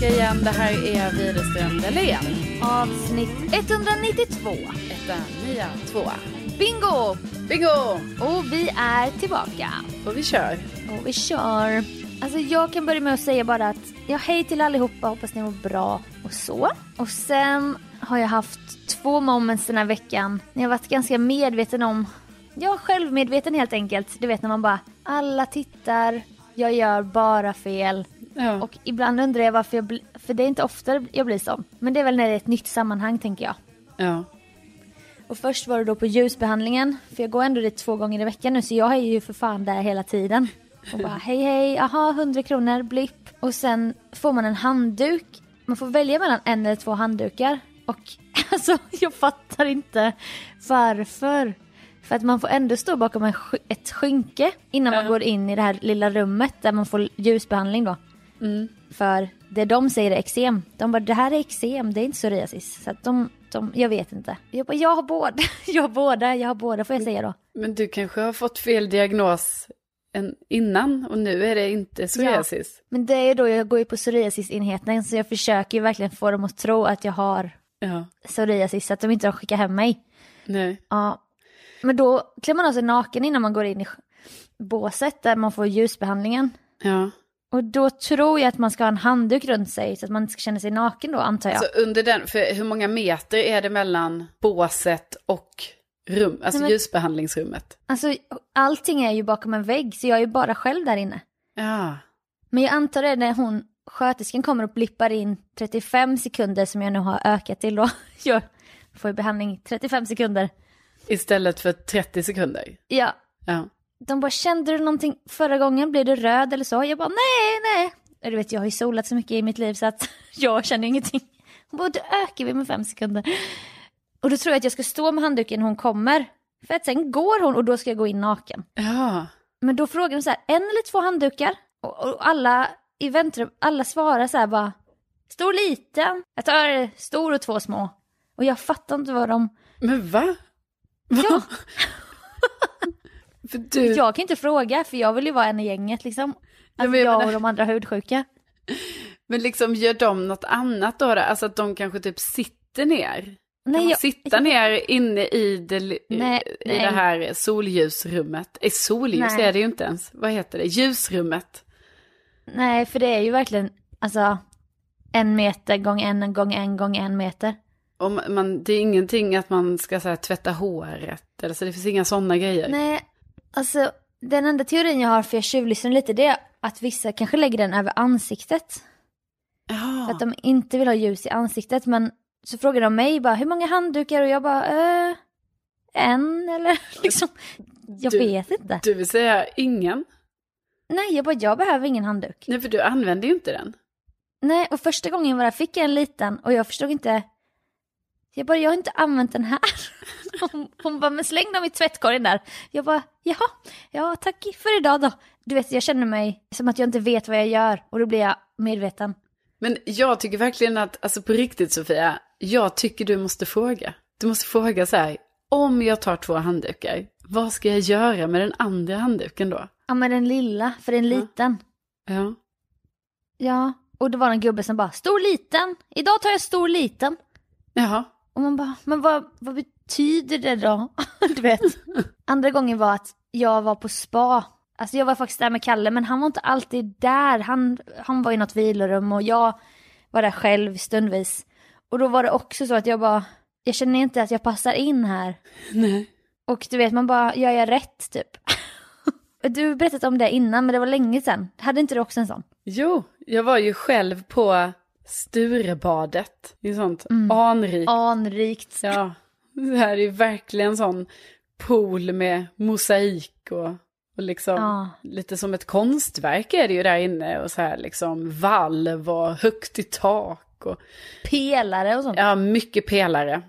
tillbaka igen. Det här är Widerström Dahlén. Avsnitt 192. Etta, nia, tvåa. Bingo! Bingo! Och vi är tillbaka. Och vi kör. Och vi kör. Alltså jag kan börja med att säga bara att ja, hej till allihopa, hoppas ni mår bra och så. Och sen har jag haft två moments den här veckan. Jag har varit ganska medveten om, ja självmedveten helt enkelt. Du vet när man bara, alla tittar, jag gör bara fel. Ja. Och ibland undrar jag varför jag blir, för det är inte ofta jag blir sån. Men det är väl när det är ett nytt sammanhang tänker jag. ja. Och först var det då på ljusbehandlingen, för jag går ändå dit två gånger i veckan nu så jag är ju för fan där hela tiden. Och bara hej hej, aha 100 kronor, blipp. Och sen får man en handduk. Man får välja mellan en eller två handdukar. Och alltså jag fattar inte varför. För att man får ändå stå bakom en, sk- ett skynke innan man går in i det här lilla rummet där man får ljusbehandling då. Mm. För det de säger är eksem. De bara, det här är eksem, det är inte psoriasis. Så att de, de, jag vet inte. Jag bara, jag har båda, jag har båda, jag har båda får jag säga då. Men du kanske har fått fel diagnos innan och nu är det inte psoriasis. Men det är då, jag går ju på psoriasisenheten så jag försöker ju verkligen få dem att tro att jag har Ja. psoriasis så att de inte skickar hem mig. Nej. Ja. Men då klär man av sig naken innan man går in i båset där man får ljusbehandlingen. Ja. Och då tror jag att man ska ha en handduk runt sig så att man inte ska känna sig naken då antar jag. Så under den, för hur många meter är det mellan båset och rum, alltså Nej, men- ljusbehandlingsrummet? Alltså allting är ju bakom en vägg så jag är ju bara själv där inne. Ja. Men jag antar det när hon, sköterskan kommer och blippar in 35 sekunder som jag nu har ökat till då. Jag får ju behandling 35 sekunder. Istället för 30 sekunder. Ja, Ja. De bara kände du någonting förra gången, blev du röd eller så? Jag bara nej, nej. Du vet jag har ju solat så mycket i mitt liv så att jag känner ingenting. Hon bara då ökar vi med fem sekunder. Och då tror jag att jag ska stå med handduken när hon kommer. För att sen går hon och då ska jag gå in naken. Ja. Men då frågar de så här, en eller två handdukar? Och, och alla i väntrum, alla svarar så här bara, stor liten. Jag tar stor och två små. Och jag fattar inte vad de, Men va? va? Ja. du, jag kan inte fråga för jag vill ju vara en i gänget liksom. Alltså jag menar- och de andra hudsjuka. men liksom gör de något annat då? då? Alltså att de kanske typ sitter ner? Kan Nej, man jag, sitta ner inne i det, Nej, i nej. det här solljusrummet? Eh, solljus Nej. är det ju inte ens. Vad heter det? Ljusrummet. nej för det är ju verkligen, alltså en meter gång en gång en gång en meter. Man- man, det är ingenting att man ska så här, tvätta håret. Eller så det finns inga sådana grejer. Nej, alltså den enda teorin jag har för jag tjuvlyssnar lite det är att vissa kanske lägger den över ansiktet. Ja. För att de inte vill ha ljus i ansiktet. Men så frågar de mig bara, hur många handdukar? Och jag bara, eh, en eller liksom. Jag Du- vet inte. Du vill säga ingen? Nej, jag bara, jag behöver ingen handduk. Nej, för du använder ju inte den. Nej, och första gången var jag fick jag en liten och jag förstod inte. Jag bara, jag har inte använt den här. Hon, hon bara, men släng dem i tvättkorgen där. Jag bara, jaha, ja tack för idag då. Du vet, jag känner mig som att jag inte vet vad jag gör och då blir jag medveten. Men jag tycker verkligen att, alltså på riktigt Sofia, jag tycker du måste fråga. Du måste fråga så här, om jag tar två handdukar, vad ska jag göra med den andra handduken då? Ja, men den lilla, för den Ja. liten. Ja. Ja, och det var en gubbe som bara, stor liten, idag tar jag stor liten. Jaha. Och man bara, men vad, vad betyder det då? du vet. Andra gången var att jag var på spa. Alltså jag var faktiskt där med Kalle, men han var inte alltid där. Han, han var i något vilorum och jag var där själv stundvis. Och då var det också så att jag bara, jag känner inte att jag passar in här. Nej. Och du vet, man bara, gör jag rätt typ? Du har berättat om det innan, men det var länge sedan. Hade inte du också en sån? Jo, jag var ju själv på Sturebadet. I sånt Mm. anrikt. Anrikt. Ja, det här är verkligen sån pool med mosaik och, och liksom Ja. lite som ett konstverk är det ju där inne och så här liksom valv och högt i tak och Pelare och sånt. ja, mycket pelare.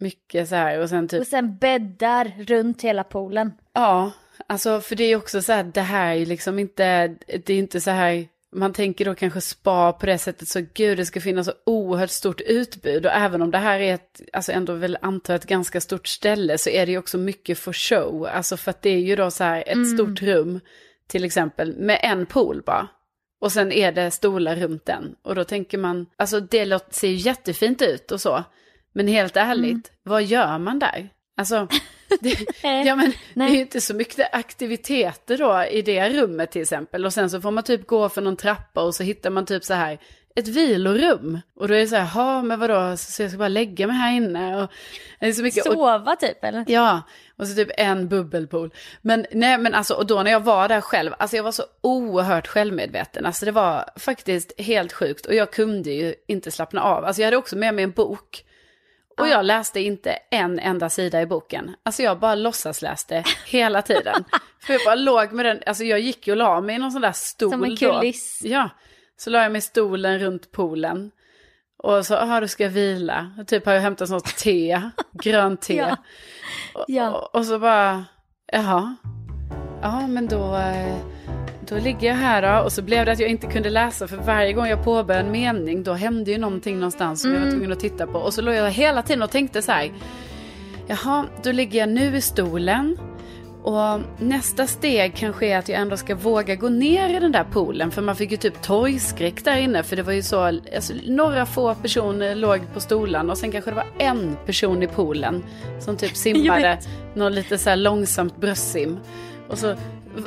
Mycket så här och sen typ, Och sen bäddar runt hela poolen. ja, alltså för det är ju också så här, det här är liksom inte, det är inte så här, man tänker då kanske spa på det sättet så gud det ska finnas så oerhört stort utbud och även om det här är ett, alltså ändå väl antar ett ganska stort ställe så är det ju också mycket för show, alltså för att det är ju då så här ett stort rum till exempel med en pool bara. Och sen är det stolar runt den. Och då tänker man, alltså det låter- ser ju jättefint ut och så. Men helt ärligt, Mm. vad gör man där? Alltså, det, ja men det är ju inte så mycket aktiviteter då i det rummet till exempel. Och sen så får man typ gå för någon trappa och så hittar man typ så här ett vilorum. Och då är det så här, ja men vadå, så jag ska bara lägga mig här inne. Och, det är så mycket, och, Sova typ eller? Ja, och så typ en bubbelpool. Men nej men alltså, och då när jag var där själv, alltså jag var så oerhört självmedveten. Alltså det var faktiskt helt sjukt. Och jag kunde ju inte slappna av. Alltså jag hade också med mig en bok. Och jag läste inte en enda sida i boken. Alltså jag bara låtsasläste hela tiden. För jag bara låg med den, alltså jag gick ju och la mig i någon sån där stol Som en då. kuliss. Ja, så la jag mig i stolen runt poolen. Och så, ja du ska vila. Och typ har jag hämtat sånt te, grönt te. Ja. Och, Ja. och, och så bara, jaha. Ja men då, eh, då ligger jag här då. Och så blev det att jag inte kunde läsa för varje gång jag påbörjade en mening då hände ju någonting någonstans som jag var tvungen att titta på. Och så låg jag hela tiden och tänkte så här, jaha då ligger jag nu i stolen. Och nästa steg kanske är att jag ändå ska våga gå ner i den där poolen. För man fick ju typ torgskräck där inne. För det var ju så, alltså, några få personer låg på stolarna och sen kanske det var en person i poolen. Som typ simmade någon lite så här långsamt bröstsim. Och så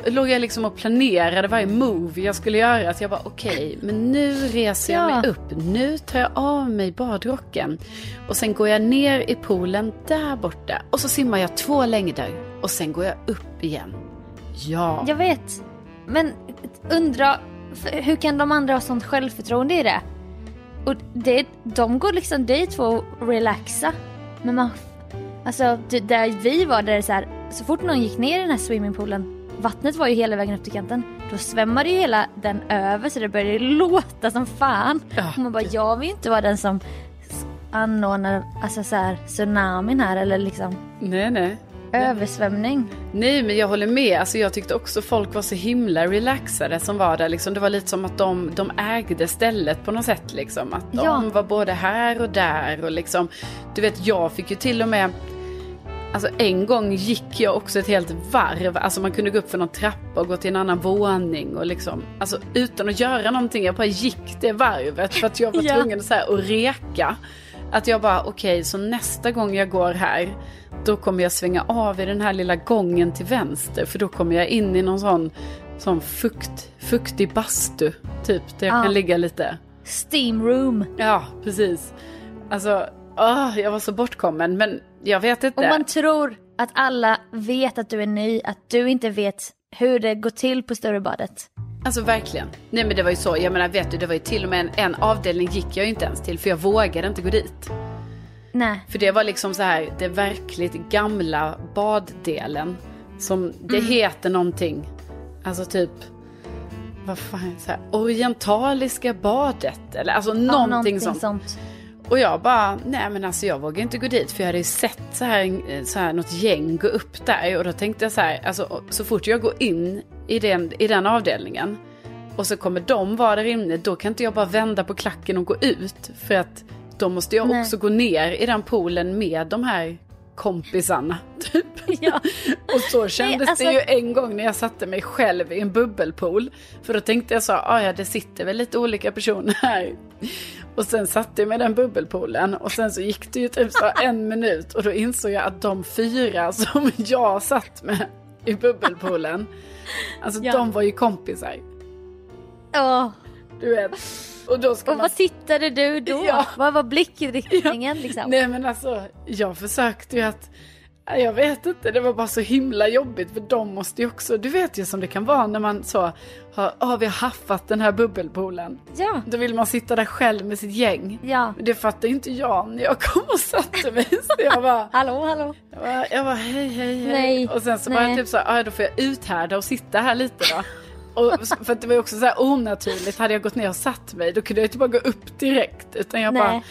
låg jag liksom och planerade varje move jag skulle göra. Att jag bara okej, men nu reser jag Ja. mig upp. Nu tar jag av mig badrocken. Och sen går jag ner i poolen där borta. Och så simmar jag två längder. Och sen går jag upp igen. Ja. Jag vet. Men undra, hur kan de andra ha sånt självförtroende i det? Och det, de går liksom dit för att relaxa. Men man, alltså där vi var där det så här, så fort någon gick ner i den här swimmingpoolen, vattnet var ju hela vägen upp till kanten, då svämmade ju hela den över så det började låta som fan. Ja. Och man bara, jag vill ju inte vara den som anordnar alltså så här, tsunamin här eller liksom Nej, nej. översvämning. Nej, men jag håller med. Alltså, jag tyckte också folk var så himla relaxade som var där. Liksom. Det var lite som att de, de ägde stället på något sätt. Liksom. Att de Ja. var både här och där. Och liksom, du vet, jag fick ju till och med... Alltså en gång gick jag också ett helt varv. Alltså man kunde gå upp för någon trappa och gå till en annan våning. Och liksom, alltså utan att göra någonting. Jag bara gick det varvet för att jag var tvungen så här, att reka. Att jag bara, okej, så nästa gång jag går här, då kommer jag svänga av i den här lilla gången till vänster. För då kommer jag in i någon sån, sån fukt, fuktig bastu, typ. Där jag Ja. kan ligga lite. Steam room. Ja, precis. Alltså, åh, jag var så bortkommen. Men jag vet inte. Och man tror att alla vet att du är ny, att du inte vet hur det går till på större badet. Alltså verkligen. Nej men det var ju så, jag menar vet du, det var ju till och med en, en avdelning gick jag ju inte ens till. För jag vågade inte gå dit. Nej. För det var liksom så här, det verkligt gamla baddelen. Som, det Mm. heter någonting. Alltså typ, vad fan, så här, orientaliska badet. Eller alltså Ja, någonting, sånt. Och jag bara, nej men alltså jag vågar inte gå dit. För jag hade ju sett så här, så här något gäng gå upp där. Och då tänkte jag så här, alltså så fort jag går in i den, i den avdelningen. Och så kommer de vara där inne. Då kan inte jag bara vända på klacken och gå ut. För att då måste jag Nej. också gå ner i den poolen med de här kompisarna. Typ. Ja. Och så kändes alltså- det ju en gång när jag satte mig själv i en bubbelpool. För då tänkte jag så, ah, ja det sitter väl lite olika personer här. Och sen satte jag mig i den bubbelpoolen och sen så gick det ju typ så en minut och då insåg jag att de fyra som jag satt med i bubbelpoolen, alltså Ja. de var ju kompisar. Åh, Du vet. Och då ska och man... vad tittade du då? Ja. Vad var blickriktningen liksom? Nej men alltså, jag försökte ju att jag vet inte, det var bara så himla jobbigt för de måste ju också, du vet ju som det kan vara när man så har, ah, vi har haffat den här bubbelpoolen. Ja. Då vill man sitta där själv med sitt gäng. Ja. Det fattade inte jag när jag kom och satte mig. Så jag bara, Hallå, hallå. jag bara, jag bara hej, hej, hej. Nej, och sen så var jag nej. typ så här, ah, då får jag uthärda och sitta här lite då. Och, för det var ju också så här onaturligt, hade jag gått ner och satt mig då kunde jag inte bara gå upp direkt. Utan jag bara,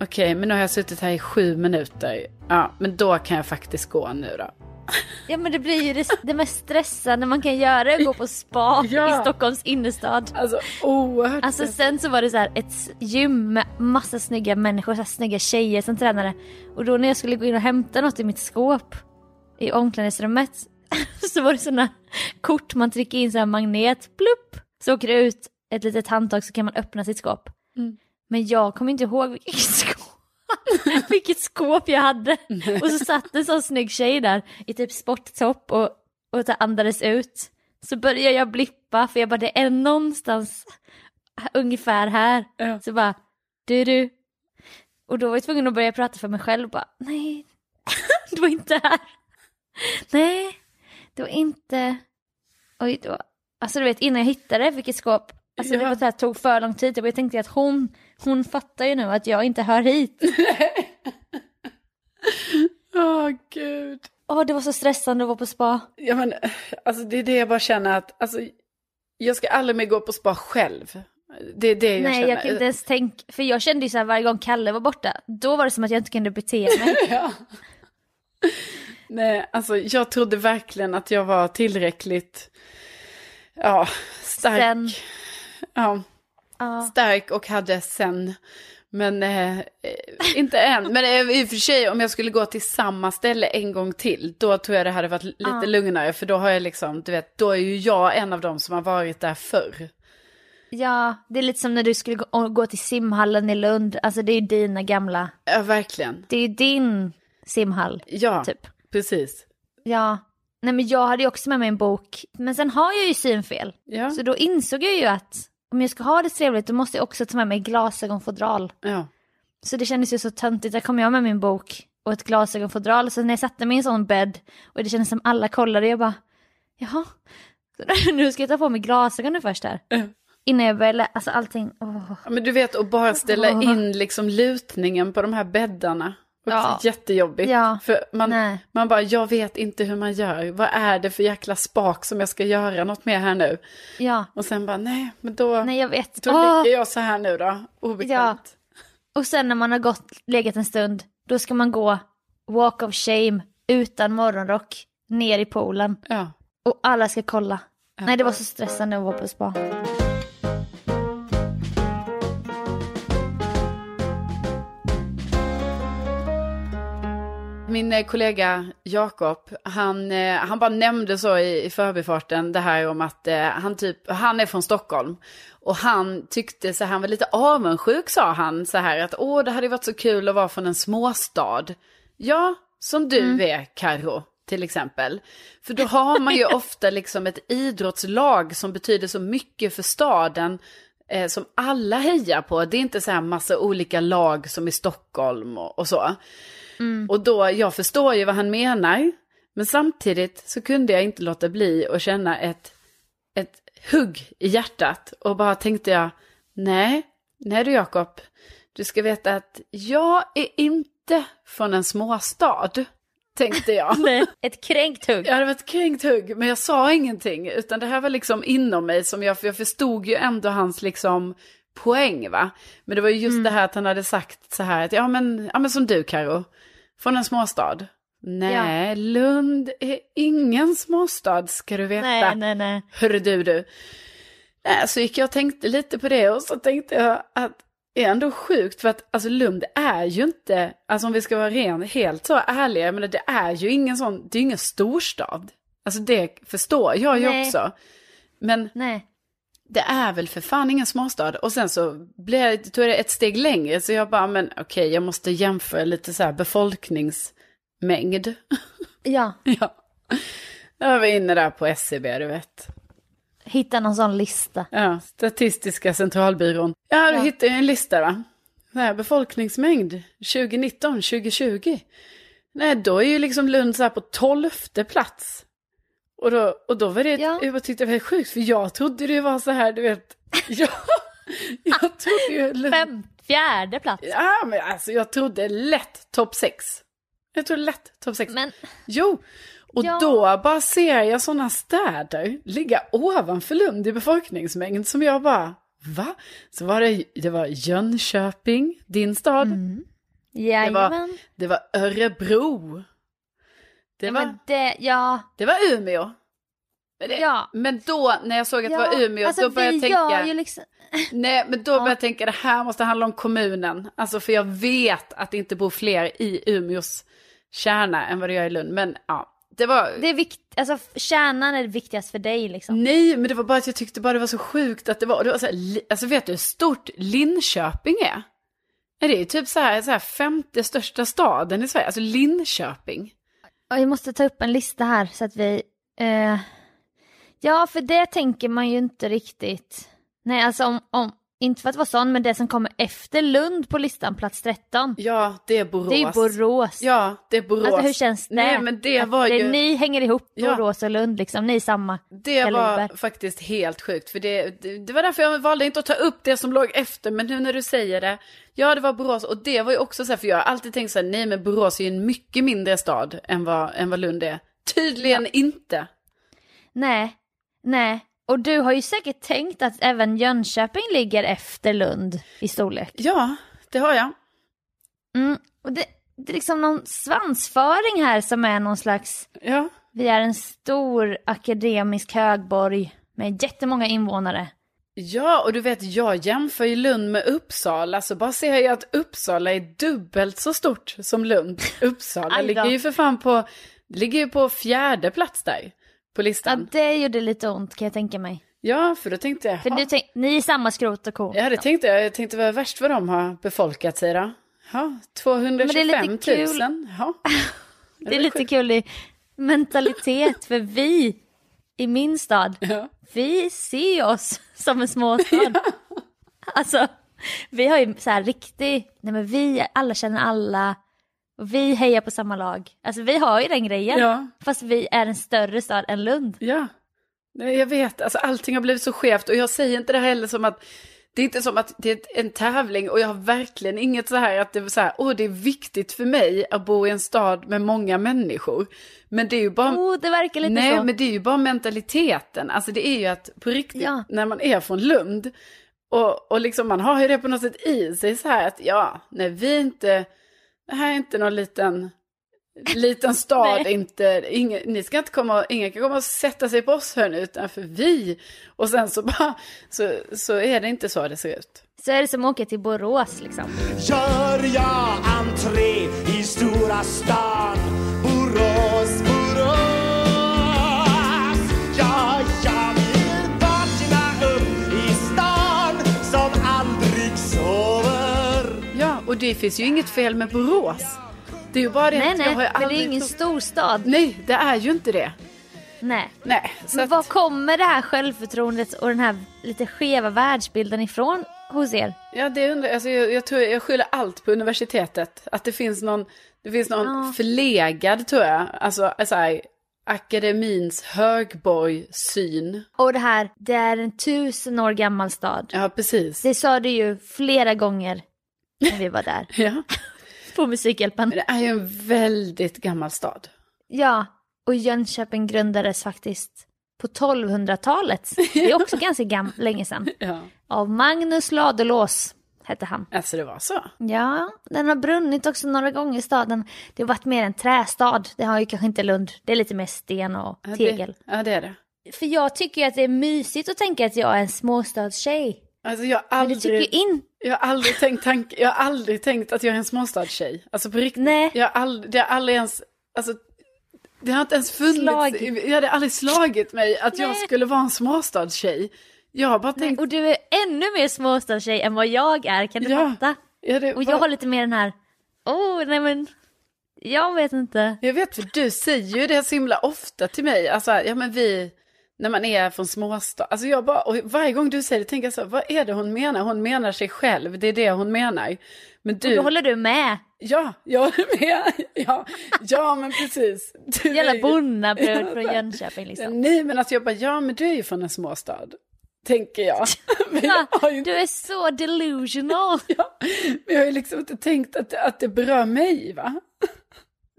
Okej men nu har jag suttit här i sju minuter. Ja, men då kan jag faktiskt gå nu då. Ja men det blir ju det, det mest stressande man kan göra, att gå på spa Ja. i Stockholms innerstad. Alltså oerhört. Alltså sen så var det så här ett gym med massa snygga människor, så här snygga tjejer som tränade. Och då när jag skulle gå in och hämta något i mitt skåp i omklädningsrummet så var det såna kort man trycker in så här magnet, plupp, så åker det ut ett litet handtag så kan man öppna sitt skåp. Mm. Men jag kommer inte ihåg vilket skåp, vilket skåp jag hade. Och så satt en sån snygg tjej där i typ sporttopp och, och andades ut. Så började jag blippa för jag bara det är någonstans ungefär här. Ja. Så bara du du. Och då var jag tvungen att börja prata för mig själv bara nej, det var inte här. Nej, det var inte, oj det var, alltså du vet innan jag hittade vilket skåp, alltså det Ja. var så här, tog för lång tid, jag tänkte att hon, hon fattar ju nu att jag inte hör hit. Åh gud. Åh det var så stressande att vara på spa. Ja men, alltså det är det jag bara känner att, alltså, jag ska aldrig mer gå på spa själv. Det är det jag nej känner. jag kan inte ens tänka, för jag kände ju så här varje gång Kalle var borta, då var det som att jag inte kunde bete mig. ja. Nej, alltså jag trodde verkligen att jag var tillräckligt, ja, stark. Sen, Ja, ja. stark och hade sen. Men eh, eh, inte än. Men eh, i och för sig om jag skulle gå till samma ställe en gång till, då tror jag det hade varit lite Ja. lugnare. För då har jag liksom, du vet, då är ju jag en av dem som har varit där förr. ja, det är lite som när du skulle gå, gå till simhallen i Lund, alltså det är ju dina gamla, Ja, verkligen. det är ju din simhall, Ja, typ. precis. Ja, nej men jag hade ju också med mig en bok, men sen har jag ju synfel. Ja, Så då insåg jag ju att om jag ska ha det trevligt då måste jag också ta med mig glasögonfodral. ja. Så det kändes ju så töntigt, där kom jag med min bok och ett glasögonfodral. Så när jag satte mig i en sån bädd och det kändes som alla kollade, jag bara, jaha, nu ska jag ta på mig glasögonen först här. Ja. Innan jag började, alltså allting. Ja, Men du vet, att bara ställa in liksom lutningen på de här bäddarna. Också Ja. jättejobbigt. Ja. För man, Nej. man bara, jag vet inte hur man gör. Vad är det för jäkla spak som jag ska göra något med här nu? Ja, Och sen bara, nej, men då, nej jag vet. då ligger jag så här nu då. Obekvämt. Och sen när man har gått, legat en stund, då ska man gå walk of shame utan morgonrock ner i poolen. Ja. Och alla ska kolla. Nej det var så stressande att vara på spa. Min eh, kollega Jakob, han, eh, han bara nämnde så i, i förbifarten det här om att eh, han typ, han är från Stockholm. Och han tyckte så här, han var lite avundsjuk sa han så här att åh det hade varit så kul att vara från en småstad. Ja, som du är Karo till exempel. För då har man ju ofta liksom ett idrottslag som betyder så mycket för staden eh, som alla hejar på. Det är inte så här massa olika lag som i Stockholm och, och så. Och då, jag förstår ju vad han menar. Men samtidigt så kunde jag inte låta bli att känna ett, ett hugg i hjärtat. Och bara tänkte jag, nej, nej du Jakob. Du ska veta att jag är inte från en småstad. Tänkte jag. Nej. Ett kränkt hugg. Jag hade varit kränkt hugg, men jag sa ingenting. Utan det här var liksom inom mig som jag, för jag förstod ju ändå hans liksom poäng va. Men det var ju just det här att han hade sagt så här att ja men, ja men som du Karo från en småstad. Nej, Lund är ingen småstad ska du veta. Nej, nej, nej. Hörru du du. Nej, så gick jag och tänkte lite på det och så tänkte jag att det är ändå sjukt för att alltså Lund är ju inte, alltså om vi ska vara ren, helt så ärliga, men det är ju ingen sån, det är ingen storstad. Alltså det förstår jag ju Nej. också. Men Nej. Det är väl för fan ingen småstad. Och sen så blev jag, tog jag det ett steg längre, så jag bara, men okej, jag måste jämföra lite så här befolkningsmängd. Ja, ja. Jag var inne där på SCB, du vet. hitta någon sån lista. Ja, Statistiska centralbyrån. Ja, du Ja. hittar ju en lista va? Här, befolkningsmängd 2019, 2020. Nej, då är ju liksom Lund så här på tolfte plats. Och då, och då var det, Ja. jag tyckte det var sjukt, för jag trodde det var så här, du vet. Jag, jag trodde ju Fem, fjärde plats. Ja, men alltså jag trodde lätt topp sex. Jag trodde lätt topp sex. Men Jo, och Ja. då bara ser jag sådana städer ligga ovanför Lund i befolkningsmängd som jag bara, va? Så var det, det var Jönköping, din stad. Mm. Det jajamän. var, det var Örebro. Det Ja, var, det, ja, det var Umeå. Men, det, Ja. men då, när jag såg att det ja. var Umeå, alltså, då började jag tänka, liksom... nej men då började jag tänka, det här måste handla om kommunen. Alltså för jag vet att det inte bor fler i Umeås kärna än vad det gör i Lund. Men ja, det var... Det är vikt, alltså kärnan är viktigast för dig liksom. Nej, men det var bara att jag tyckte bara det var så sjukt att det var, det var så här, alltså vet du hur stort Linköping är? Ja, Det är ju typ så här, så här femte största staden i Sverige, alltså Linköping jag vi måste ta upp en lista här så att vi... Eh, ja, för det tänker man ju inte riktigt. Nej, alltså om, om inte för att vara sån, men det som kommer efter Lund på listan, plats 13. Ja, det är Borås. Det är Borås. Ja, det är Borås. Alltså hur känns det? Nej, men det Att var det, ju... Ni hänger ihop Ja. Borås och Lund liksom, ni är samma. Det var kaliber. faktiskt helt sjukt, för det, det, det var därför jag valde inte att ta upp det som låg efter, men nu när du säger det, ja det var Borås, och det var ju också så här, för jag har alltid tänkt så här, nej men Borås är ju en mycket mindre stad än vad, än vad Lund är. Tydligen inte. Nej, nej. Och du har ju säkert tänkt att även Jönköping ligger efter Lund i storlek. Ja, det har jag. Mm. Och det, det är liksom någon svansföring här som är någon slags Ja, Vi är en stor akademisk högborg med jättemånga invånare. ja och du vet, jag jämför ju Lund med Uppsala, så bara ser jag att Uppsala är dubbelt så stort som Lund. Uppsala ligger ju för fan på, ligger ju på fjärde plats där, på Ja, listan. det gjorde lite ont kan jag tänka mig. Ja, för då tänkte jag, För du tänk, ni är samma skrot och korn. Ja, det tänkte jag. Jag tänkte vad värst vad de har befolkat sig då. Ja, 225 000. Men det är lite kul. Ja. det är lite kul i mentalitet, för vi i min stad, Ja. vi ser oss som en småstad. Alltså, vi har ju så här riktig, nej men vi, alla känner alla, och vi hejar på samma lag. Alltså vi har ju den grejen, Ja. fast vi är en större stad än Lund. ja. Nej, jag vet. Alltså allting har blivit så skevt och jag säger inte det heller som att det är inte som att det är en tävling och jag har verkligen inget så här att det är så här, åh det är viktigt för mig att bo i en stad med många människor. Men det är ju bara... Oh, det verkar lite Nej, så. men det är ju bara mentaliteten. Alltså det är ju att på riktigt, Ja. när man är från Lund, och, och liksom man har ju det på något sätt i sig så här att ja, nej vi inte, det här är inte någon liten, liten stad, inte, ingen, ni ska inte komma, ingen kan komma och sätta sig på oss här nu, utan för vi. Och sen så bara, så, så är det inte så det ser ut. Så är det som att åka till Borås liksom. Gör jag entré i stora stan Borås det finns ju inget fel med Borås. Det är ju bara det Nej, att nej, jag har ju men det är aldrig ingen trott- stor stad. Nej, det är ju inte det. Nej. Nej, så Men att... var kommer det här självförtroendet och den här lite skeva världsbilden ifrån hos er? Ja, det undrar alltså, jag. Jag tror jag skyller allt på universitetet. Att det finns någon, det finns någon Ja. förlegad, tror jag, alltså, alltså här, akademins högborg-syn. Och det här, det är en tusen år gammal stad. Ja, precis. Det sa du ju flera gånger när vi var där Ja, på Musikhjälpen. det är ju en väldigt gammal stad. Ja, och Jönköping grundades faktiskt på 1200-talet. Det är också ganska gam- länge sedan. Ja, Av Magnus Ladulås hette han. alltså det var så. Ja, den har brunnit också några gånger staden. Det har varit mer en trästad. Det har ju kanske inte Lund. Det är lite mer sten och Ja, tegel. Det, ja, det är det. För jag tycker ju att det är mysigt att tänka att jag är en småstadstjej. Alltså jag har aldrig, in... jag har aldrig tänkt tank, jag har aldrig tänkt att jag är en småstadstjej. Alltså på riktigt. Nej. Jag har aldrig, det har aldrig ens, alltså det har inte ens funnits, Slagit. jag hade aldrig slagit mig att jag Nej. skulle vara en småstadstjej. Jag har bara tänkt, Och du är ännu mer småstadstjej än vad jag är, kan du Ja. fatta? ja, det, Och jag har lite mer den här, åh nej men, jag vet inte. jag vet för du säger ju det så himla ofta till mig, alltså ja men vi, när man är från småstad, alltså jag bara, och varje gång du säger det tänker jag så, vad är det hon menar? Hon menar sig själv, det är det hon menar. Men Och du, då håller du med. ja, jag håller med, ja, ja men precis. Du Jävla ju- bonnabrud Ja, från Jönköping liksom. Nej men alltså jag bara, ja men du är ju från en småstad. Tänker jag. Jag ju du är så delusional. ja, men jag har ju liksom inte tänkt att, att det berör mig va.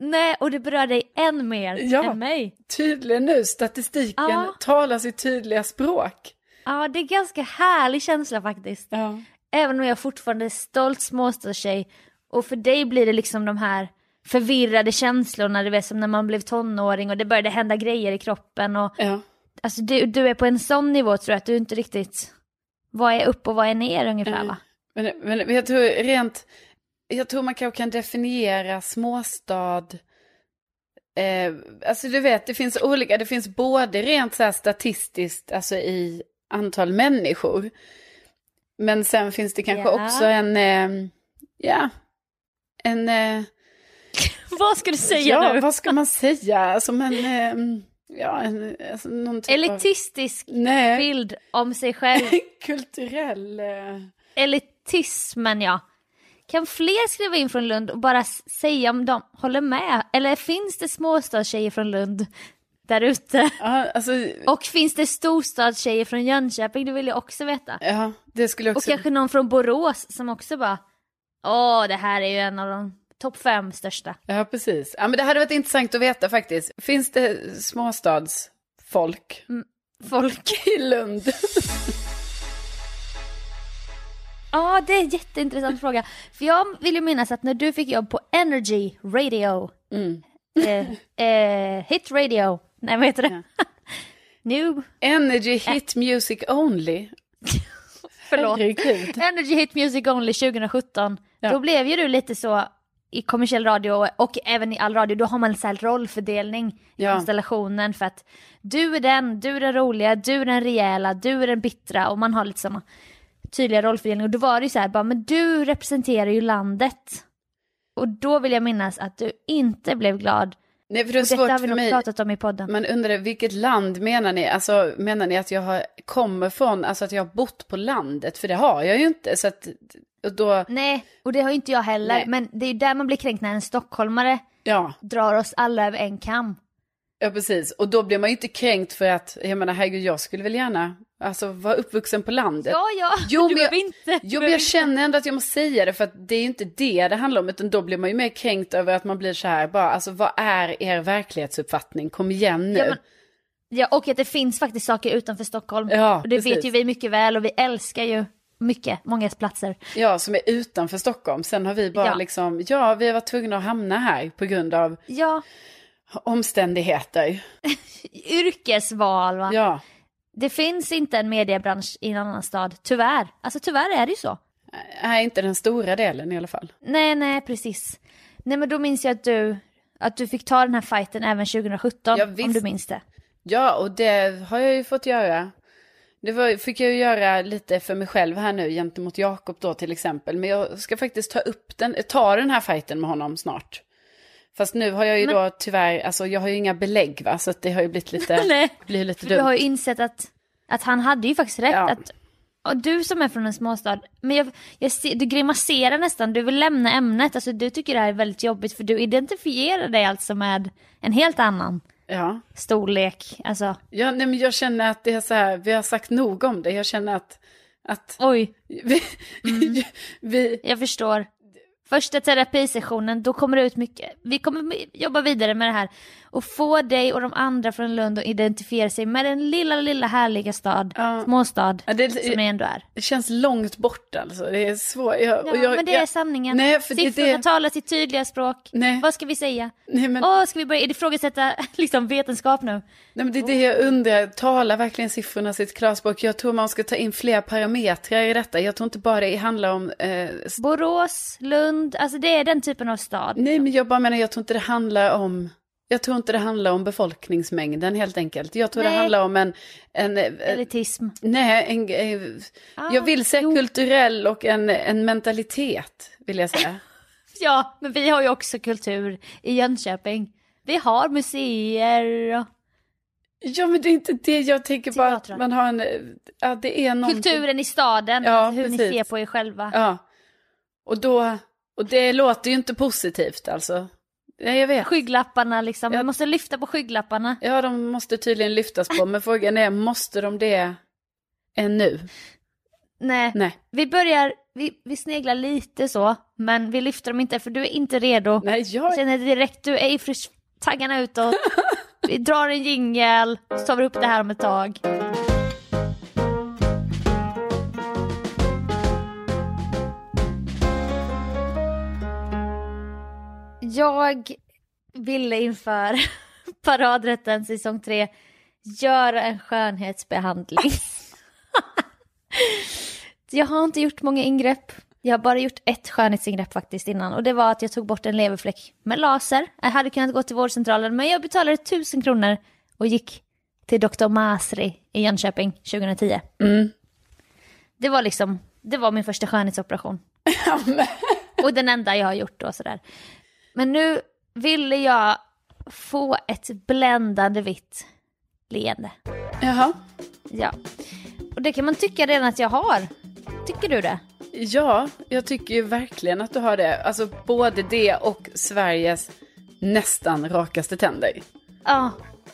Nej, och det berör dig än mer Ja. än mig. Tydligen nu, statistiken Ja. talar sitt tydliga språk. Ja, det är ganska härlig känsla faktiskt. Ja. Även om jag fortfarande är stolt småstadstjej. Och för dig blir det liksom de här förvirrade känslorna, du vet som när man blev tonåring och det började hända grejer i kroppen. Och, ja. alltså du, du är på en sån nivå tror jag att du inte riktigt, vad är upp och vad är ner ungefär va? Men, men jag tror rent, jag tror man kanske kan definiera småstad Eh, alltså du vet, det finns olika, det finns både rent så statistiskt, alltså i antal människor. Men sen finns det kanske Ja. också en, eh, ja, en, eh, Vad ska du säga ja, nu? vad ska man säga, som en, eh, ja, en, alltså någon typ av, Elitistisk nej, bild om sig själv. kulturell, eh, Elitismen ja. Kan fler skriva in från Lund och bara säga om de håller med? Eller finns det småstadstjejer från Lund där ute? ja, alltså, Och finns det storstadstjejer från Jönköping? Det vill jag också veta. ja, det skulle jag Och också, kanske någon från Borås som också bara Åh, det här är ju en av de topp fem största. ja precis. Ja men det hade varit intressant att veta faktiskt. Finns det småstadsfolk Folk. i Lund? Ja, det är en jätteintressant fråga. För jag vill ju minnas att när du fick jobb på Energy Radio, Mm. eh, eh, Hit Radio, nej vad heter det? New, Energy hit music only. förlåt. Herregud. Energy Hit Music Only 2017. Ja. Då blev ju du lite så i kommersiell radio och även i all radio, då har man en sån här rollfördelning i Ja. konstellationen för att du är den, du är den roliga, du är den rejäla, du är den bittra och man har lite såna tydliga rollfördelningar. Och då var det ju så här, bara, men du representerar ju landet. Och då vill jag minnas att du inte blev glad. Nej, för det är svårt har vi nog pratat om i podden. Man undrar vilket land menar ni? Alltså menar ni att jag har, kommer från, alltså att jag har bott på landet? För det har jag ju inte. Så att, och då, Nej, och det har inte jag heller. Nej. Men det är ju där man blir kränkt när en stockholmare ja, drar oss alla över en kam. Ja precis. Och då blir man ju inte kränkt för att, jag menar herregud, jag skulle väl gärna, alltså vara uppvuxen på landet. Ja, ja, Jo, men jag- inte. Jo, men jag inte. känner ändå att jag måste säga det för att det är ju inte det det handlar om. Utan då blir man ju mer kränkt över att man blir så här, bara, alltså vad är er verklighetsuppfattning? Kom igen nu. Ja, men- Ja, och att det finns faktiskt saker utanför Stockholm. Ja, och det precis. vet ju vi mycket väl och vi älskar ju mycket, många platser. Ja, som är utanför Stockholm. Sen har vi bara Ja. liksom, ja, vi har varit tvungna att hamna här på grund av Ja, omständigheter. yrkesval va. Ja, Det finns inte en mediebransch i en annan stad, tyvärr. Alltså tyvärr är det ju så. är inte den stora delen i alla fall. Nej, nej, precis. Nej, men då minns jag att du, att du fick ta den här fighten även 2017, Ja, om du minns det. Ja, och det har jag ju fått göra. Det var, fick jag ju göra lite för mig själv här nu gentemot Jakob då till exempel. Men jag ska faktiskt ta upp den, ta den här fighten med honom snart. Fast nu har jag ju då tyvärr, alltså jag har ju inga belägg va, så det har ju blivit lite, Nej. blivit lite För du dumt. har ju insett att, att han hade ju faktiskt rätt. Ja. Att, och du som är från en småstad, men jag, jag ser, du grimaserar nästan, du vill lämna ämnet. Alltså du tycker det här är väldigt jobbigt för du identifierar dig alltså med en helt annan Ja. storlek. Alltså, Ja, nej, men jag känner att det är så här, vi har sagt nog om det. Jag känner att, att oj, vi, Mm. vi, jag förstår. Första terapisessionen, då kommer det ut mycket. Vi kommer jobba vidare med det här och få dig och de andra från Lund att identifiera sig med den lilla, lilla härliga stad, Ja. småstad, Ja, det- som ni ändå är. det känns långt bort alltså. Det är svårt. Jag, Ja, jag, men det är jag, sanningen. Nej, för det- Siffrorna det- talar sitt tydliga språk. Nej. Vad ska vi säga? nej, men, Åh, ska vi börja ifrågasätta liksom, vetenskap nu? nej, men det är det jag undrar. Talar verkligen siffrorna sitt klarspråk? Jag tror man ska ta in fler parametrar i detta. Jag tror inte bara det handlar om... Eh, Borås, Lund, alltså det är den typen av stad. nej, men jag bara menar, jag tror inte det handlar om... Jag tror inte det handlar om befolkningsmängden helt enkelt. Jag tror det Nej. handlar om en... en, en Elitism. nej, en, eh, Ah, jag vill säga jo. kulturell och en, en mentalitet, vill jag säga. Ja, men vi har ju också kultur i Jönköping. Vi har museer och Ja, men det är inte det jag tänker bara att man har en... eh, Ja, det är någonting... kulturen i staden, Ja, hur ni precis. ser på er själva. Ja. Och då... Och det låter ju inte positivt alltså. Ja, jag vet. Skygglapparna liksom, Ja. vi måste lyfta på skygglapparna. Ja, de måste tydligen lyftas på, men frågan är, måste de det ännu? Nej, Nej. vi börjar, vi, vi sneglar lite så, men vi lyfter dem inte för du är inte redo. Nej, Jag jag... känner direkt, du är i frisk, taggarna utåt. Vi drar en jingel, så tar vi upp det här om ett tag. Jag ville inför paradrätten säsong 3 göra en skönhetsbehandling. jag har inte gjort många ingrepp. Jag har bara gjort ett skönhetsingrepp faktiskt innan och det var att jag tog bort en leverfläck med laser. Jag hade kunnat gå till vårdcentralen men jag betalade tusen kronor och gick till Dr. Masri i Jönköping 2010. Mm. Det var liksom, det var min första skönhetsoperation. Och den enda jag har gjort då sådär. Men nu ville jag få ett bländande vitt leende. Jaha. Ja. Och det kan man tycka redan att jag har. Tycker du det? Ja, jag tycker ju verkligen att du har det. Alltså både det och Sveriges nästan rakaste tänder. Ja,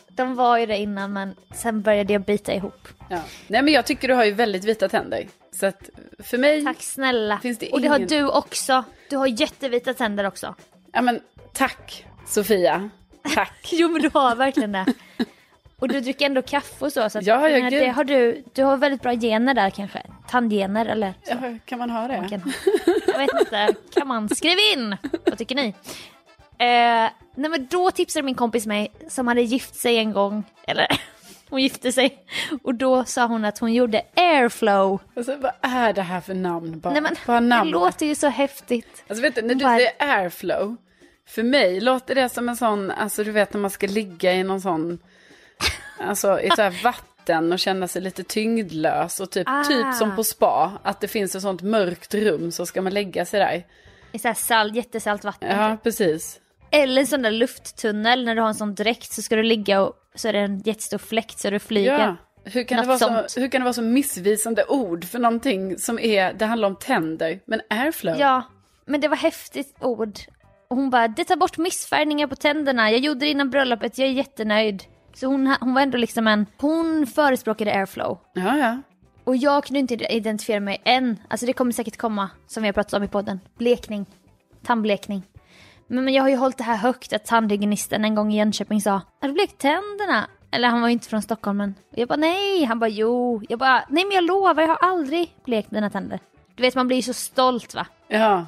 de var ju det innan men sen började jag bita ihop. Ja. Nej men jag tycker du har ju väldigt vita tänder. Så att för mig... Tack snälla. Finns det Och det har ingen- du också. Du har jättevita tänder också. Ja men tack Sofia. Tack. Jo men du har verkligen det. Och du dricker ändå kaffe och så. så att, Ja, ja, det har du, du har väldigt bra gener där kanske. Tandgener eller så. Ja, kan man ha det? Man kan- Jag vet inte, kan man? Skriv in! Vad tycker ni? Eh, nej men då tipsade min kompis mig som hade gift sig en gång, eller hon gifte sig. Och då sa hon att hon gjorde airflow. Alltså, vad är det här för namn? Bara, Nej men bara det namn. låter ju så häftigt. Alltså vet du, när du Var- säger airflow. För mig låter det som en sån, alltså du vet när man ska ligga i någon sån, alltså i så här vatten och känna sig lite tyngdlös. Och typ, Ah. typ som på spa, att det finns ett sånt mörkt rum så ska man lägga sig där. I så här salt, jättesalt vatten. Ja, precis. Eller en sån där lufttunnel när du har en sån dräkt så ska du ligga och så är det en jättestor fläkt så du flyger. Ja. Hur kan, det vara så, hur kan det vara så missvisande ord för någonting som är, det handlar om tänder, men airflow? Ja, men det var häftigt ord. Och hon bara, det tar bort missfärgningar på tänderna. Jag gjorde det innan bröllopet, jag är jättenöjd. Så hon, hon var ändå liksom en, hon förespråkade airflow. ja. ja. Och jag kunde inte identifiera mig än. Alltså det kommer säkert komma, som vi har pratat om i podden. Blekning. Tandblekning. Men, men jag har ju hållit det här högt att tandhygienisten en gång i Jönköping sa, har du blekt tänderna? Eller han var ju inte från Stockholm men. Och jag bara nej, han bara jo. Jag bara nej men jag lovar jag har aldrig blekt mina tänder. Du vet man blir ju så stolt va. Ja,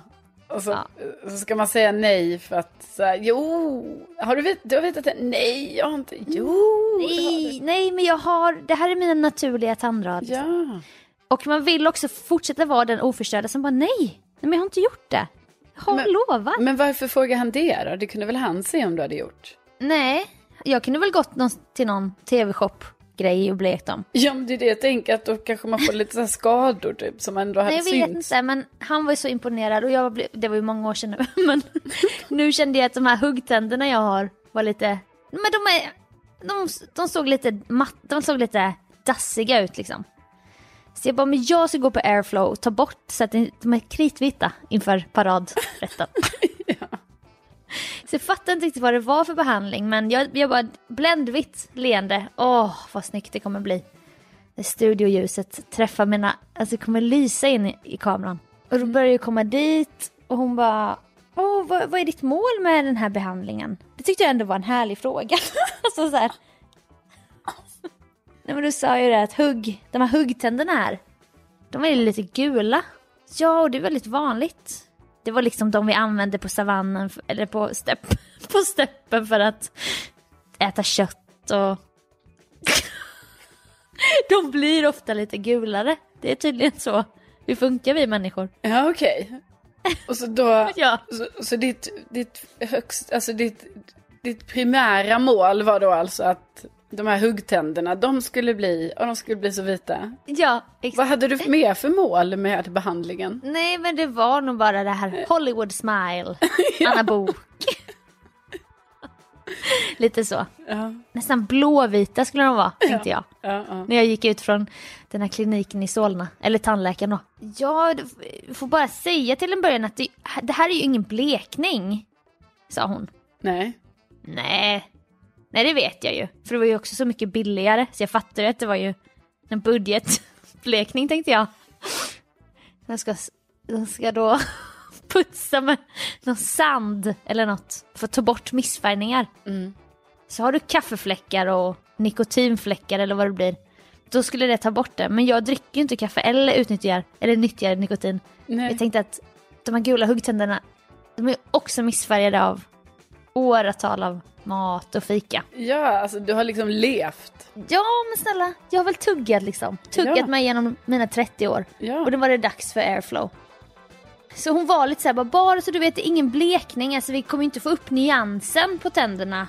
och så, Ja. så ska man säga nej för att så här, jo, har du, vet, du har vetat det? Nej, jag har inte, jo. har Nej, nej men jag har, det här är mina naturliga tandrad. Ja, Och man vill också fortsätta vara den oförstörda som bara nej, nej men jag har inte gjort det. Har Men- lovat. men varför frågar han det då? Det kunde väl han se om du hade gjort? Nej, jag kunde väl gått någon, till någon tv-shop-grej och blekt dem. Ja, men det är det jag tänker, att då kanske man får lite så skador typ, som ändå hade Nej, jag vet synts. inte, men han var ju så imponerad och jag blev, det var ju många år sedan nu, men nu kände jag att de här huggtänderna jag har var lite, men de är, de, de såg lite matt, de såg lite dassiga ut liksom. Så jag bara, men jag ska gå på airflow och ta bort så att de är kritvita inför paradrätten. Så jag fattar inte riktigt vad det var för behandling men jag, jag bara, bländvitt leende, åh vad snyggt det kommer bli. När studioljuset träffar mina, alltså det kommer lysa in i, i kameran. Och då börjar jag komma dit och hon bara, åh vad, vad är ditt mål med den här behandlingen? Det tyckte jag ändå var en härlig fråga. alltså så här. Nej men du sa ju det att hugg, de här huggtänderna här, de är lite gula. Ja, och det är väldigt vanligt. Det var liksom de vi använde på savannen, eller på, stepp, på steppen för att äta kött och... de blir ofta lite gulare. Det är tydligen så vi funkar vi människor. Ja, okej. Och så då, Ja. så, så ditt, ditt högst, alltså ditt, ditt primära mål var då alltså att de här huggtänderna, de skulle bli, och de skulle bli så vita. Ja, exakt. Vad hade du mer för mål med behandlingen? Nej men det var nog bara det här Hollywood smile, Anna Bok. Lite så. Ja, Nästan blåvita skulle de vara, tänkte jag. ja, ja. När jag gick ut från den här kliniken i Solna, eller tandläkaren då. Ja, du får bara säga till en början att det, det här är ju ingen blekning, sa hon. Nej. Nej, nej det vet jag ju. För det var ju också så mycket billigare, så jag fattade att det var ju en budgetblekning tänkte jag. De ska, de ska då putsa med någon sand eller något för att ta bort missfärgningar. Mm. Så har du kaffefläckar och nikotinfläckar eller vad det blir. Då skulle det ta bort det. Men jag dricker ju inte kaffe eller utnyttjar, eller nyttjar nikotin. Nej. Jag tänkte att de här gula huggtänderna, de är också missfärgade av åratal av mat och fika. Ja, alltså du har liksom levt. Ja men snälla, jag har väl tuggat liksom. Tuggat Ja. mig genom mina 30 år. Ja. Och då var det dags för airflow. Så hon var lite såhär, bara, bara så du vet, det är ingen blekning, alltså vi kommer inte få upp nyansen på tänderna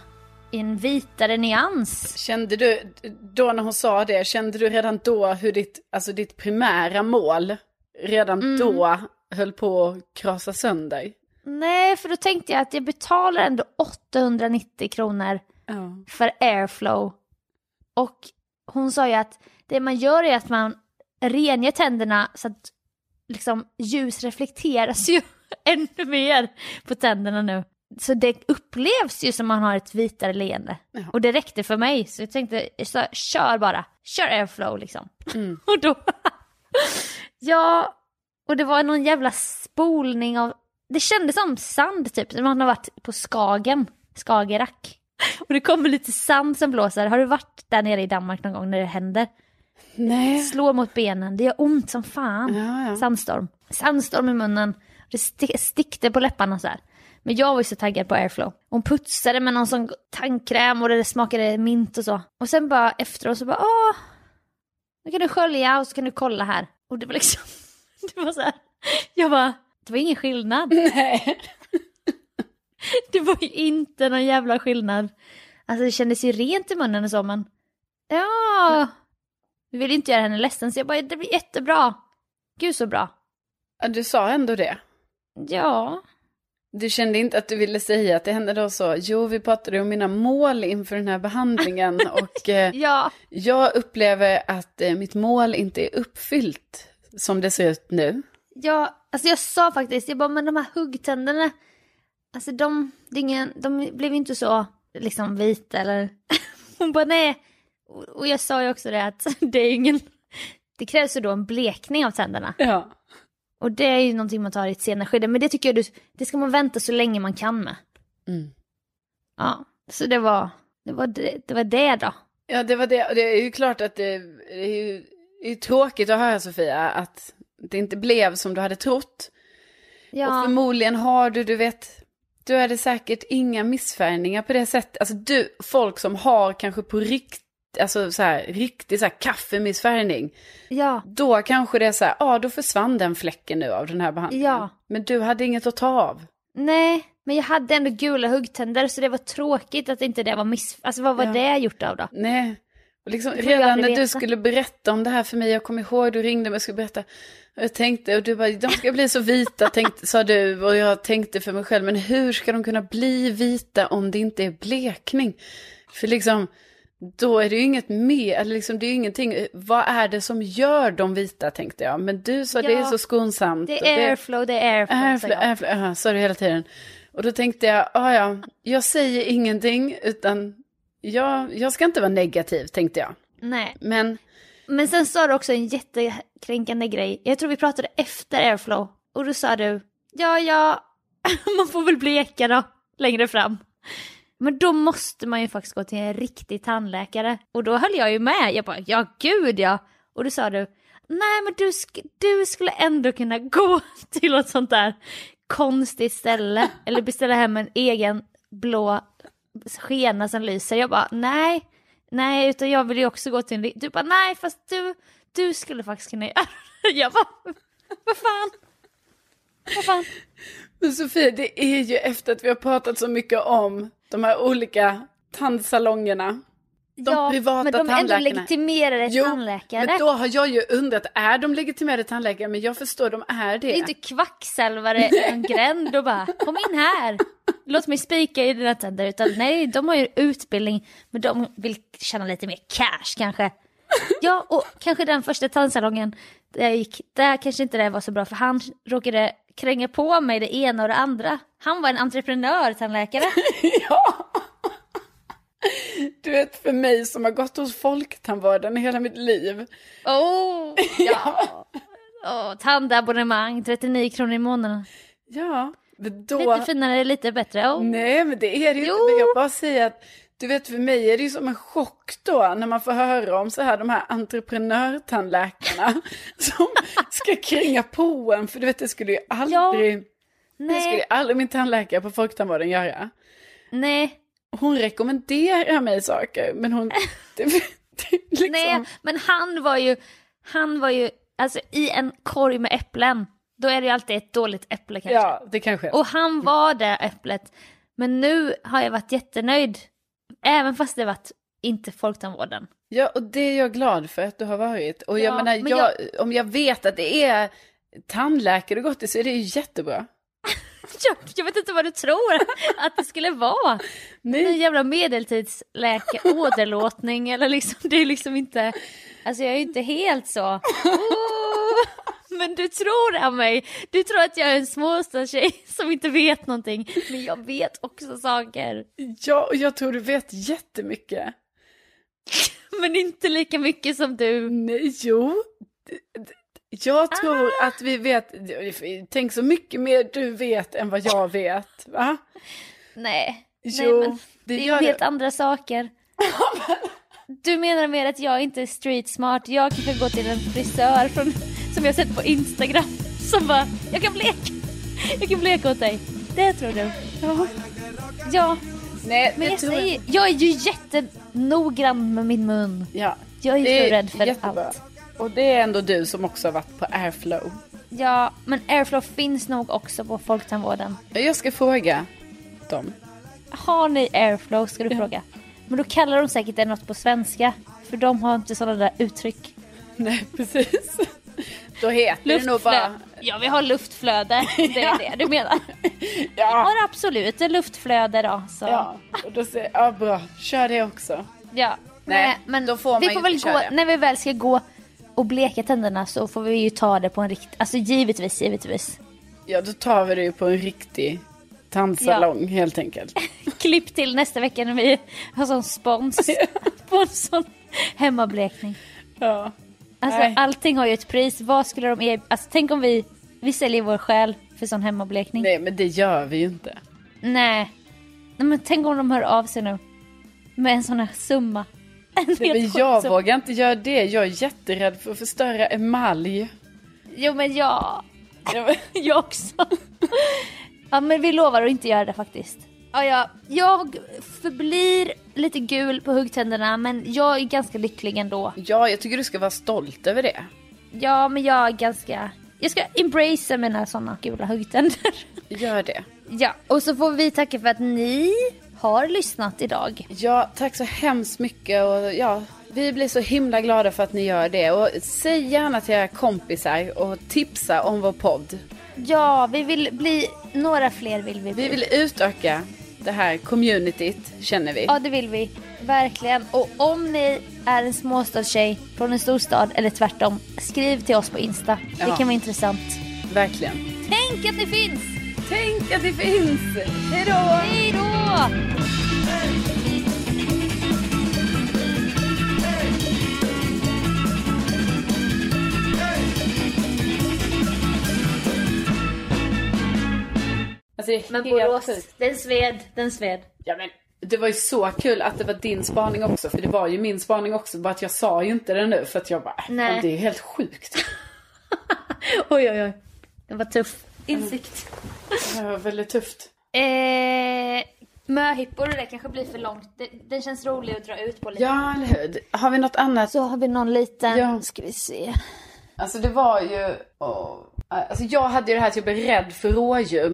i en vitare nyans. Kände du, då när hon sa det, kände du redan då hur ditt, alltså ditt primära mål redan då höll på att krasa sönder? Nej, för då tänkte jag att jag betalar ändå 890 kronor Ja. för airflow. Och hon sa ju att det man gör är att man rengör tänderna så att liksom ljus reflekteras ju ännu mer på tänderna nu. Så det upplevs ju som man har ett vitare leende. Ja. Och det räckte för mig så jag tänkte, så, kör bara, kör airflow liksom. Mm. och då, ja, och det var någon jävla spolning av, det kändes som sand typ, när man har varit på Skagen, Skagerrak. Och det kommer lite sand som blåser. Har du varit där nere i Danmark någon gång när det händer? Nej. Slår mot benen, det gör ont som fan. Ja, ja. Sandstorm. Sandstorm i munnen. Det sti- stickte på läpparna så här. Men jag var ju så taggad på airflow. Hon putsade med någon sån tandkräm och det smakade mint och så. Och sen bara efteråt så bara åh, nu kan du skölja och så kan du kolla här. Och det var liksom, det var så här. Jag bara, det var ingen skillnad. Nej. Det var ju inte någon jävla skillnad. Alltså det kändes ju rent i munnen och så men. Ja. Vi vill inte göra henne ledsen så jag bara, det blir jättebra. Gud så bra. Ja, Du sa ändå det. Ja. Du kände inte att du ville säga att det hände då så, jo vi pratade om mina mål inför den här behandlingen och eh, Ja. jag upplever att eh, mitt mål inte är uppfyllt som det ser ut nu. Ja, alltså jag sa faktiskt, jag bara, men de här huggtänderna, alltså de, det ingen, de blev inte så liksom vita eller... Hon bara nej. Och- jag sa ju också det att det är ingen, det krävs ju då en blekning av tänderna. Ja. Och det är ju någonting man tar i ett senare skede, men det tycker jag du, det ska man vänta så länge man kan med. Mm. Ja, så det var, det var det, det var det då. Ja, det var det. Och det är ju klart att det, det är ju det är tråkigt att höra Sofia att det inte blev som du hade trott. Och Ja, förmodligen har du, du vet, du hade säkert inga missfärgningar på det sättet. Alltså du, folk som har kanske på rikt, alltså så här, riktig så här kaffemissfärgning. ja, Då kanske det är så här, ja då försvann den fläcken nu av den här behandlingen. Ja. Men du hade inget att ta av. nej, men jag hade ändå gula huggtänder så det var tråkigt att inte det var miss... Alltså vad var Ja. det gjort av då? Nej. Liksom, redan när du skulle berätta om det här för mig, jag kommer ihåg, du ringde mig och skulle berätta. Jag tänkte, och du bara, de ska bli så vita, tänkte, sa du. Och jag tänkte för mig själv, men hur ska de kunna bli vita om det inte är blekning? För liksom, då är det ju inget mer, eller liksom, det är ju ingenting. Vad är det som gör dem vita, tänkte jag. Men du sa, det är Ja, så skonsamt. Det är airflow, det är airflow. Airflow, airflow, ja, sa du hela tiden. Och då tänkte jag, ja ja, jag säger ingenting, utan jag, jag ska inte vara negativ, tänkte jag. Nej, Men, men sen sa du också en jättekränkande grej. Jag tror vi pratade efter airflow. Och då sa du, ja ja, man får väl bleka då, längre fram. Men då måste man ju faktiskt gå till en riktig tandläkare. Och då höll jag ju med. Jag bara, ja gud ja. Och då sa du, nej men du, sk- du skulle ändå kunna gå till ett sånt där konstigt ställe. Eller beställa hem en egen blå skena som lyser. Jag bara, nej, nej, utan jag vill ju också gå till en... Du bara, nej, fast du, du skulle faktiskt kunna göra det. Jag bara, vad fan? Vad fan? men Sofie, det är ju efter att vi har pratat så mycket om de här olika tandsalongerna. De privata men de är ändå legitimerade Jo, tandläkare. men då har jag ju undrat, är de legitimerade tandläkare? Men jag förstår, de är det. Det är inte kvacksalvare i en gränd och bara kom in här. Låt mig spika i dina tänder. Utan nej, de har ju utbildning men de vill tjäna lite mer cash kanske. Ja, och kanske den första tandsalongen där jag gick, där kanske inte det var så bra för han råkade kränga på mig det ena och det andra. Han var en entreprenör tandläkare. Ja. Du vet, för mig som har gått hos Folktandvården hela mitt liv. Oh, ja. Oh, tandabonnemang, 39 kronor i månaden. Ja, då... Lite finare, lite bättre. Oh. Nej, men det är det ju inte. Jag bara säger att, du vet, för mig är det ju som en chock då när man får höra om så här de här entreprenörtandläkarna som ska kränga på en. För du vet, det skulle ju aldrig, det skulle ju Nej, aldrig min tandläkare på Folktandvården göra. nej, Hon rekommenderar mig saker, men hon... Det, det, liksom, nej, men han var ju, han var ju, alltså i en korg med äpplen, då är det ju alltid ett dåligt äpple kanske. Ja, det kanske är. Och han var det äpplet. Men nu har jag varit jättenöjd. Även fast det varit inte folktandvården. Ja, och det är jag glad för att du har varit. Och jag Ja, menar, men jag, om jag vet att det är tandläkare du gått till så är det ju jättebra. Jag, jag vet inte vad du tror att det skulle vara. En Nej. jävla medeltidsläkare, åderlåtning eller liksom, det är liksom inte, alltså jag är ju inte helt så. Oh, men du tror av mig, du tror att jag är en småstadstjej som inte vet någonting. Men jag vet också saker. Ja, och jag tror du vet jättemycket. Men inte lika mycket som du. Nej, jo. Jag tror Ah. att vi vet, tänk så mycket mer du vet än vad jag vet, va? Nej. Jo, Nej, men ju helt det. andra saker. Du menar mer att jag inte är street smart. Jag kan gå till en frisör från, som jag sett på Instagram som bara, jag kan bleka. Jag kan bleka åt dig. Det tror du? Ja. Ja, Nej, men jag tror säger, jag är ju jättenoggrann med min mun. Ja, Jag är ju så rädd för jättebra. allt. Och det är ändå du som också har varit på airflow. Ja, men airflow finns nog också på folktandvården. Jag ska fråga dem. Har ni airflow ska du fråga. Men då kallar de säkert det något på svenska. För de har inte sådana där uttryck. Nej, precis. Då heter det nog bara... Ja, vi har luftflöde. Det är det du menar. Ja, Ja, absolut. Ett luftflöde då. Så. ja. Och då säger ja bra, kör det också. Ja. Nej, men då får man vi får väl gå, det. när vi väl ska gå och bleka tänderna så får vi ju ta det på en rikt... Alltså givetvis, givetvis. Ja, då tar vi det ju på en riktig tandsalong helt enkelt. Klipp till nästa vecka när vi har sån spons på en sån hemmablekning. Ja. Alltså Nej. allting har ju ett pris. Vad skulle de er... Alltså tänk om vi, vi säljer vår själ för sån hemmablekning. Nej, men det gör vi ju inte. Nej. Nej men tänk om de hör av sig nu. Med en sån här summa. En Nej, men jag summa. vågar inte göra det. Jag är jätterädd för att förstöra emalj. Jo men jag... Jag också. ja men vi lovar att inte göra det faktiskt. Ja, ja, jag förblir lite gul på huggtänderna men jag är ganska lycklig ändå. Ja, jag tycker du ska vara stolt över det. Ja men jag är ganska... Jag ska embracea mina såna gula huggtänder. Gör det. ja, och så får vi tacka för att ni har lyssnat idag. Ja, tack så hemskt mycket och ja, vi blir så himla glada för att ni gör det. Och säg gärna till era kompisar och tipsa om vår podd. Ja, vi vill bli... Några fler vill vi bli. Vi vill utöka det här communityt, känner vi. Ja, det vill vi. Verkligen. Och om ni är en småstadstjej från en storstad eller tvärtom, skriv till oss på Insta. Det Ja. kan vara intressant. Verkligen. Tänk att ni finns! Tänk att det finns! Hej då! Hej då! Alltså, Men Borås, sjukt. den sved, den sved. Ja, men det var ju så kul att det var din spaning också, för det var ju min spaning också, bara att jag sa ju inte det nu för att jag bara, äh, Nej. det är helt sjukt. Oj, oj, oj. Det var tuff insikt. Det var väldigt tufft. Eh, möhippor och det kanske blir för långt. Det, den känns rolig att dra ut på lite. Ja, eller hur? Har vi något annat? Så har vi någon liten, Ja. ska vi se. Alltså det var ju, åh, alltså jag hade ju det här att jag blev rädd för rådjur.